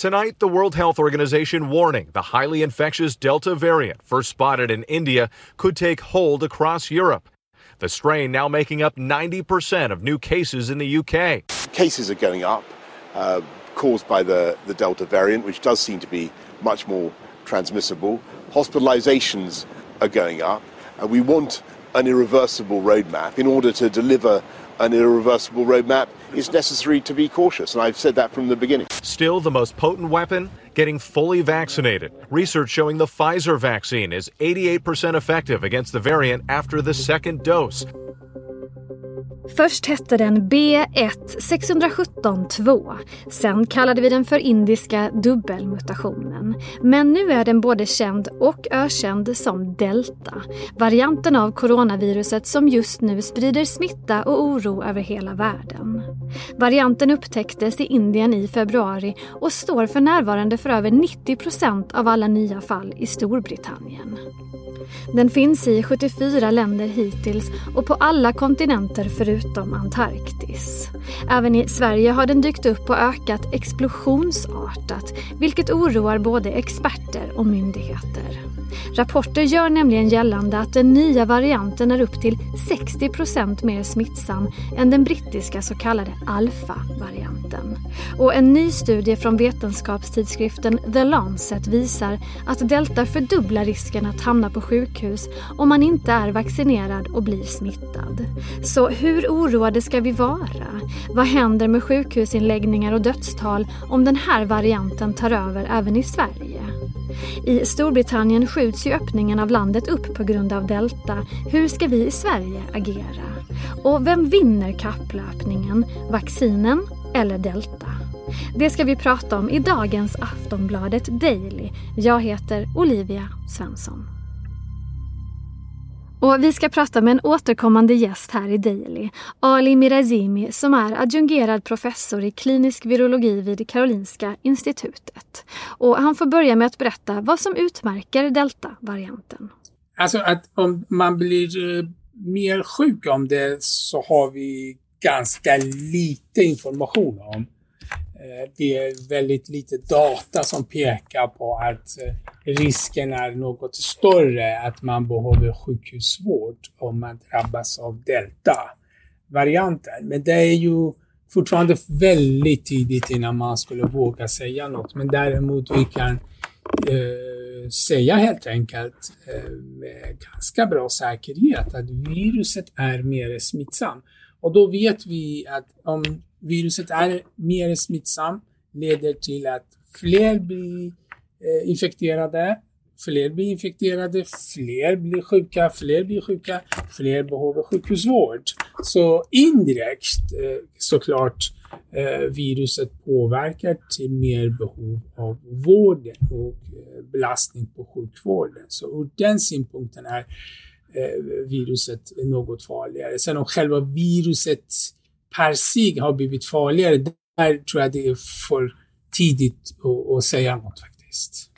Tonight, the World Health Organization warning the highly infectious Delta variant, first spotted in India, could take hold across Europe. The strain now making up 90% of new cases in the UK. Cases are going up, uh, caused by the, the Delta variant, which does seem to be much more transmissible. Hospitalizations are going up, and we want an irreversible roadmap. In order to deliver an irreversible roadmap, it's necessary to be cautious, and I've said that from the beginning. Still, the most potent weapon? Getting fully vaccinated. Research showing the Pfizer vaccine is 88% effective against the variant after the second dose. Först hette den B16172. Sen kallade vi den för indiska dubbelmutationen. Men nu är den både känd och ökänd som delta. Varianten av coronaviruset som just nu sprider smitta och oro över hela världen. Varianten upptäcktes i Indien i februari och står för närvarande för över 90 procent av alla nya fall i Storbritannien. Den finns i 74 länder hittills och på alla kontinenter förutom Antarktis. Även i Sverige har den dykt upp och ökat explosionsartat, vilket oroar både experter och myndigheter. Rapporter gör nämligen gällande att den nya varianten är upp till 60% mer smittsam än den brittiska så kallade alfa-varianten. Och en ny studie från vetenskapstidskriften The Lancet visar att delta fördubblar risken att hamna på sjukhus om man inte är vaccinerad och blir smittad. Så hur oroade ska vi vara? Vad händer med sjukhusinläggningar och dödstal om den här varianten tar över även i Sverige? I Storbritannien skjuts ju öppningen av landet upp på grund av delta. Hur ska vi i Sverige agera? Och vem vinner kapplöpningen? Vaccinen eller delta? Det ska vi prata om i dagens Aftonbladet Daily. Jag heter Olivia Svensson. Och vi ska prata med en återkommande gäst här i Daily, Ali Mirazimi som är adjungerad professor i klinisk virologi vid Karolinska institutet. Och han får börja med att berätta vad som utmärker delta-varianten. Alltså att om man blir eh, mer sjuk om det så har vi ganska lite information om. Eh, det är väldigt lite data som pekar på att eh, risken är något större att man behöver sjukhusvård om man drabbas av delta-varianten. Men det är ju fortfarande väldigt tidigt innan man skulle våga säga något. Men däremot vi kan eh, säga helt enkelt eh, med ganska bra säkerhet att viruset är mer smittsamt. Och då vet vi att om viruset är mer smittsam leder till att fler blir eh, infekterade, fler blir infekterade, fler blir sjuka, fler blir sjuka, fler behöver sjukhusvård. Så indirekt eh, såklart eh, viruset påverkar till mer behov av vården och eh, belastning på sjukvården. Så ur den synpunkten är eh, viruset något farligare. Sen om själva viruset per sig har blivit farligare, där tror jag det är för tidigt att, att säga något faktiskt.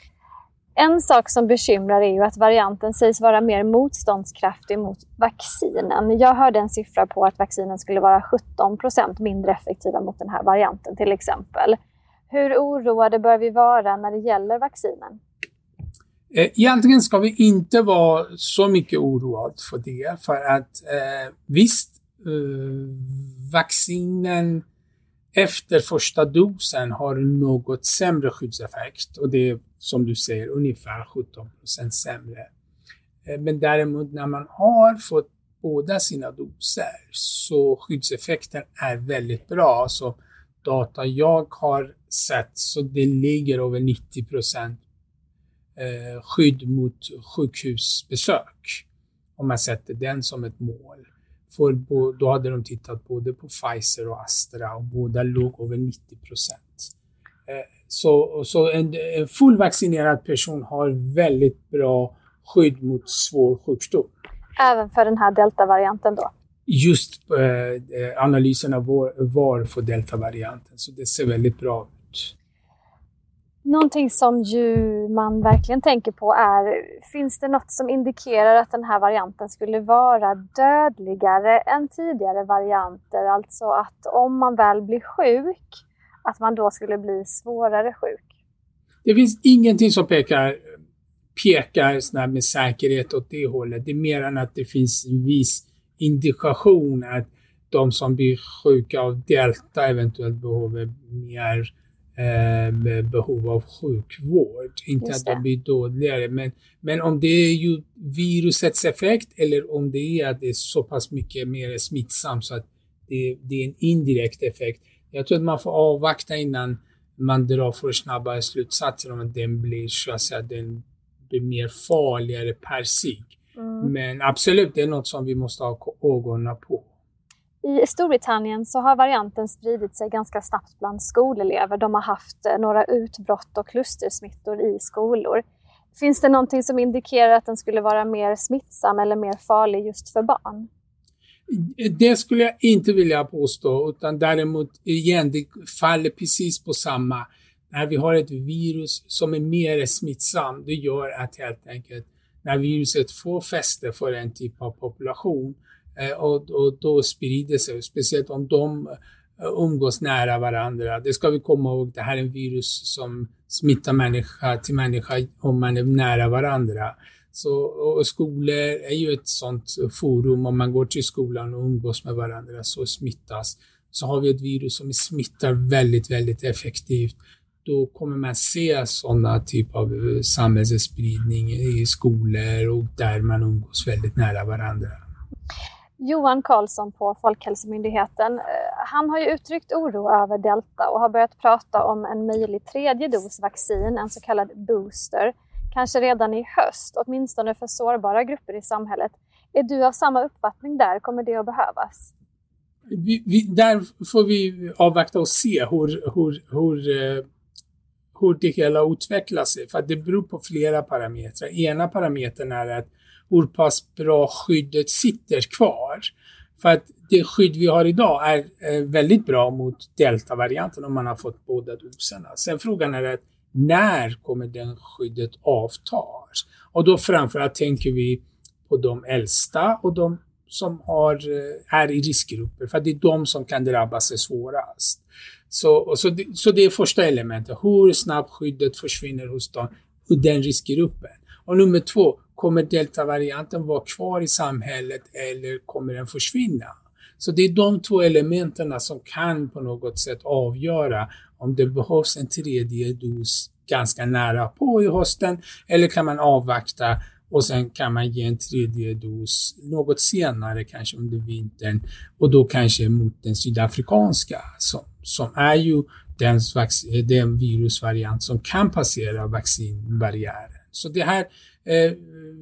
En sak som bekymrar är ju att varianten sägs vara mer motståndskraftig mot vaccinen. Jag hörde en siffra på att vaccinen skulle vara 17 procent mindre effektiva mot den här varianten till exempel. Hur oroade bör vi vara när det gäller vaccinen? Eh, egentligen ska vi inte vara så mycket oroade för det, för att eh, visst, Eh, vaccinen efter första dosen har något sämre skyddseffekt och det är som du säger ungefär 17 procent sämre. Eh, men däremot när man har fått båda sina doser så skyddseffekten är väldigt bra. Så data jag har sett så det ligger över 90 procent eh, skydd mot sjukhusbesök om man sätter den som ett mål. För då hade de tittat både på Pfizer och Astra och båda låg över 90 procent. Eh, så, så en, en fullvaccinerad person har väldigt bra skydd mot svår sjukdom. Även för den här deltavarianten då? Just eh, analyserna var, var för deltavarianten, så det ser väldigt bra ut. Någonting som ju man verkligen tänker på är, finns det något som indikerar att den här varianten skulle vara dödligare än tidigare varianter? Alltså att om man väl blir sjuk, att man då skulle bli svårare sjuk? Det finns ingenting som pekar, pekar med säkerhet åt det hållet. Det är mer än att det finns en viss indikation att de som blir sjuka av delta eventuellt behöver mer eh, behov av sjukvård. Inte att de blir dåligare. Men, men om det är ju virusets effekt eller om det är att det är så pass mycket mer smittsamt så att det, det är en indirekt effekt. Jag tror att man får avvakta innan man drar för snabba slutsatser om att den blir så att säga, den blir mer farligare per sig. Mm. Men absolut, det är något som vi måste ha ögonen på. I Storbritannien så har varianten spridit sig ganska snabbt bland skolelever. De har haft eh, några utbrott och klustersmittor i skolor. Finns det någonting som indikerar att den skulle vara mer smittsam eller mer farlig just för barn? Det skulle jag inte vilja påstå, utan däremot igen, det faller precis på samma. När vi har ett virus som är mer smittsamt, det gör att helt enkelt när viruset får fäste för en typ av population Eh, och, och då sprider sig, speciellt om de eh, umgås nära varandra. Det ska vi komma ihåg, det här är en virus som smittar människa till människa om man är nära varandra. Så, och skolor är ju ett sådant forum, om man går till skolan och umgås med varandra så smittas. Så har vi ett virus som smittar väldigt, väldigt effektivt. Då kommer man se sådana typ av eh, samhällsspridning i skolor och där man umgås väldigt nära varandra. Johan Karlsson på Folkhälsomyndigheten, eh, han har ju uttryckt oro över delta och har börjat prata om en möjlig tredje dos vaccin, en så kallad booster kanske redan i höst, åtminstone för sårbara grupper i samhället. Är du av samma uppfattning där? Kommer det att behövas? Vi, vi, där får vi avvakta och se hur, hur, hur, eh, hur det hela utvecklar sig. För det beror på flera parametrar. Ena parametern är att hur pass bra skyddet sitter kvar. För att det skydd vi har idag är väldigt bra mot deltavarianten om man har fått båda doserna. Sen frågan är att när kommer det skyddet avta? Och då framförallt tänker vi på de äldsta och de som har, eh, är i riskgrupper, för det är de som kan drabbas svårast. Så, så, det, så det är första elementet, hur snabbt skyddet försvinner hos dem, den riskgruppen. Och nummer två, kommer deltavarianten vara kvar i samhället eller kommer den försvinna? Så det är de två elementen som kan på något sätt avgöra om det behövs en tredje dos ganska nära på i hösten eller kan man avvakta och sen kan man ge en tredje dos något senare, kanske under vintern och då kanske mot den sydafrikanska som, som är ju den, den virusvariant som kan passera vaccinbarriären. Så det här,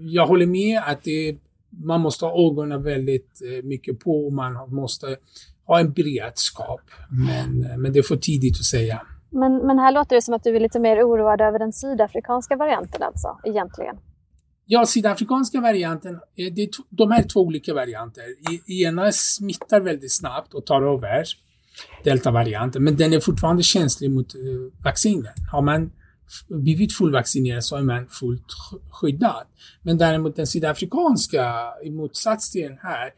jag håller med att det, man måste ha ögonen väldigt eh, mycket på och man måste ha en beredskap. Men, eh, men det är för tidigt att säga. Men, men här låter det som att du är lite mer oroad över den sydafrikanska varianten alltså, egentligen? Ja, sydafrikanska varianten, eh, det är de här två olika varianter. ena smittar väldigt snabbt och tar över, deltavarianten, men den är fortfarande känslig mot uh, vaccinen. Har man blivit fullvaccinerad så är man fullt skyddad. Men däremot den sydafrikanska, i motsats till den här,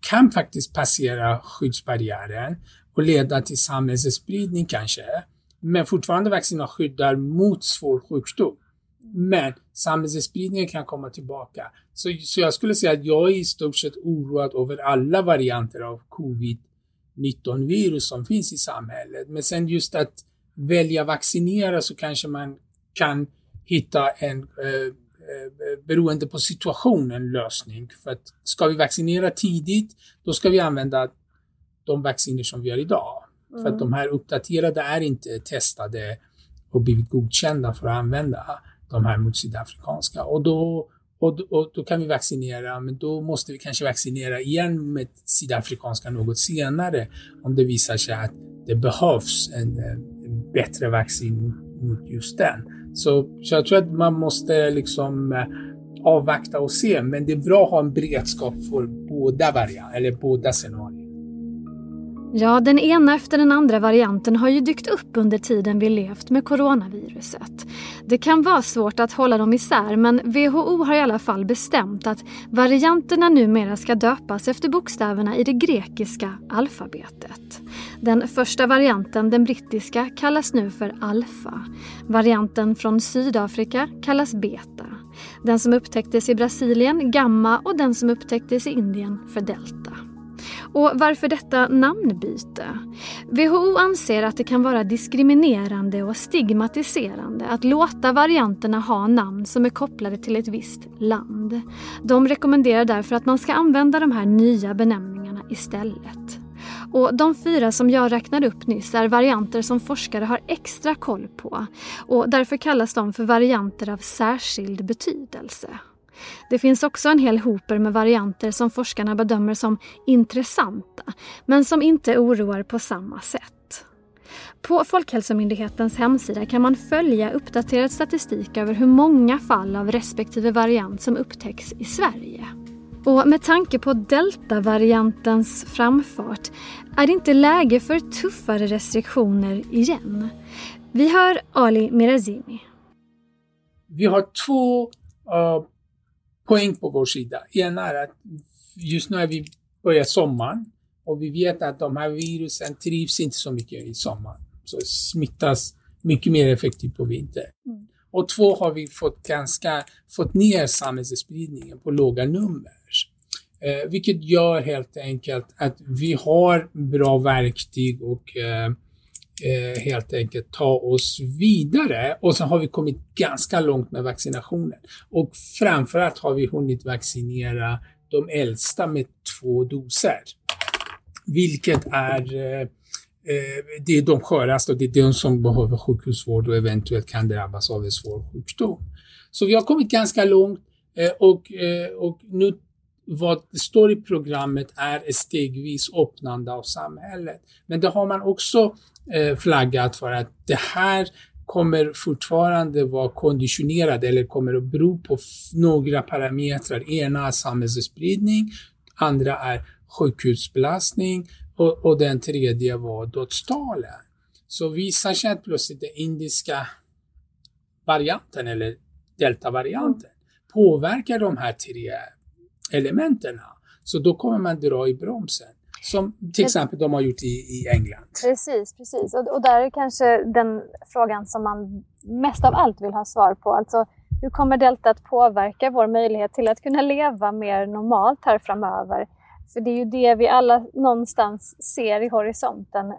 kan faktiskt passera skyddsbarriären och leda till samhällsspridning kanske. Men fortfarande vacciner skyddar mot svår sjukdom. Men samhällsspridningen kan komma tillbaka. Så, så jag skulle säga att jag är i stort sett oroad över alla varianter av covid-19 virus som finns i samhället. Men sen just att välja vaccinera så kanske man kan hitta en eh, Eh, beroende på situationen lösning. För att ska vi vaccinera tidigt, då ska vi använda de vacciner som vi har idag. Mm. För att de här uppdaterade är inte testade och blivit godkända för att använda de här mot sydafrikanska. Och då, och, och, då kan vi vaccinera, men då måste vi kanske vaccinera igen med sydafrikanska något senare om det visar sig att det behövs en, en bättre vaccin mot just den. Så, så jag tror att man måste liksom eh, avvakta och se, men det är bra att ha en beredskap för båda varianter, eller båda scenarier. Ja, den ena efter den andra varianten har ju dykt upp under tiden vi levt med coronaviruset. Det kan vara svårt att hålla dem isär men WHO har i alla fall bestämt att varianterna numera ska döpas efter bokstäverna i det grekiska alfabetet. Den första varianten, den brittiska, kallas nu för alfa. Varianten från Sydafrika kallas beta. Den som upptäcktes i Brasilien, gamma och den som upptäcktes i Indien för delta. Och varför detta namnbyte? WHO anser att det kan vara diskriminerande och stigmatiserande att låta varianterna ha namn som är kopplade till ett visst land. De rekommenderar därför att man ska använda de här nya benämningarna istället. Och de fyra som jag räknade upp nyss är varianter som forskare har extra koll på och därför kallas de för varianter av särskild betydelse. Det finns också en hel hoper med varianter som forskarna bedömer som intressanta, men som inte oroar på samma sätt. På Folkhälsomyndighetens hemsida kan man följa uppdaterad statistik över hur många fall av respektive variant som upptäcks i Sverige. Och med tanke på deltavariantens framfart är det inte läge för tuffare restriktioner igen. Vi hör Ali Mirazimi. Vi har två uh, poäng på vår sida. Ena är att just nu är vi börjar sommaren och vi vet att de här virusen trivs inte så mycket i sommaren. Så smittas mycket mer effektivt på vintern. Mm. Och två har vi fått ganska, fått ner samhällsspridningen på låga nummer. Eh, vilket gör helt enkelt att vi har bra verktyg och eh, eh, helt enkelt ta oss vidare. Och så har vi kommit ganska långt med vaccinationen. Och framförallt har vi hunnit vaccinera de äldsta med två doser. Vilket är eh, eh, det är de sköraste och det är de som behöver sjukhusvård och eventuellt kan drabbas av en svår sjukdom. Så vi har kommit ganska långt eh, och, eh, och nu vad det står i programmet är ett stegvis öppnande av samhället. Men det har man också eh, flaggat för att det här kommer fortfarande vara konditionerat eller kommer att bero på några parametrar. Ena är samhällsspridning, andra är sjukhusbelastning och, och den tredje var dödstalen. Så visar sig plötsligt den indiska varianten eller deltavarianten påverkar de här tre elementen. Så då kommer man dra i bromsen. Som till exempel de har gjort i, i England. Precis, precis. Och, och där är kanske den frågan som man mest av allt vill ha svar på. Alltså, hur kommer delta att påverka vår möjlighet till att kunna leva mer normalt här framöver? För det är ju det vi alla någonstans ser i horisonten.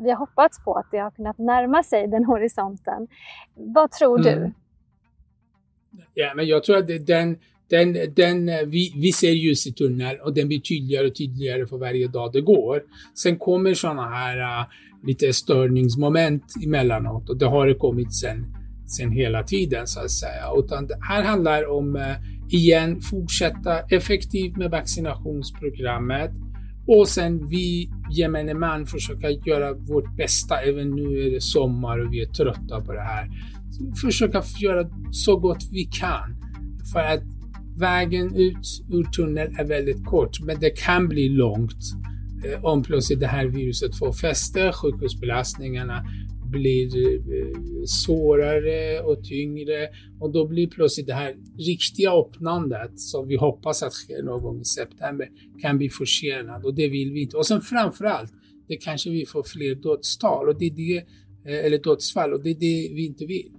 Vi har hoppats på att det har kunnat närma sig den horisonten. Vad tror du? Mm. Ja, men jag tror att den, den, den, vi, vi ser ljus i tunneln och den blir tydligare och tydligare för varje dag det går. Sen kommer sådana här uh, lite störningsmoment emellanåt och det har det kommit sen, sen hela tiden så att säga. Utan det här handlar om, uh, igen, fortsätta effektivt med vaccinationsprogrammet. Och sen vi gemene man försöka göra vårt bästa, även nu är det sommar och vi är trötta på det här. Försöka göra så gott vi kan. För att vägen ut ur tunneln är väldigt kort, men det kan bli långt. Eh, om plötsligt det här viruset får fäste, sjukhusbelastningarna blir eh, svårare och tyngre och då blir plötsligt det här riktiga öppnandet som vi hoppas att sker någon gång i september kan bli försenat och det vill vi inte. Och sen framförallt, det kanske vi får fler dödstal och det är det, eh, eller dödsfall och det är det vi inte vill.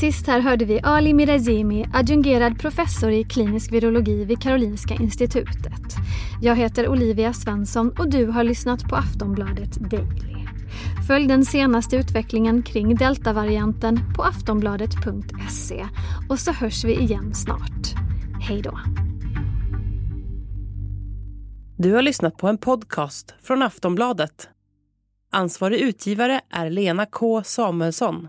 Sist här hörde vi Ali Mirazimi, adjungerad professor i klinisk virologi vid Karolinska institutet. Jag heter Olivia Svensson och du har lyssnat på Aftonbladet Daily. Följ den senaste utvecklingen kring deltavarianten på aftonbladet.se och så hörs vi igen snart. Hej då! Du har lyssnat på en podcast från Aftonbladet. Ansvarig utgivare är Lena K Samuelsson.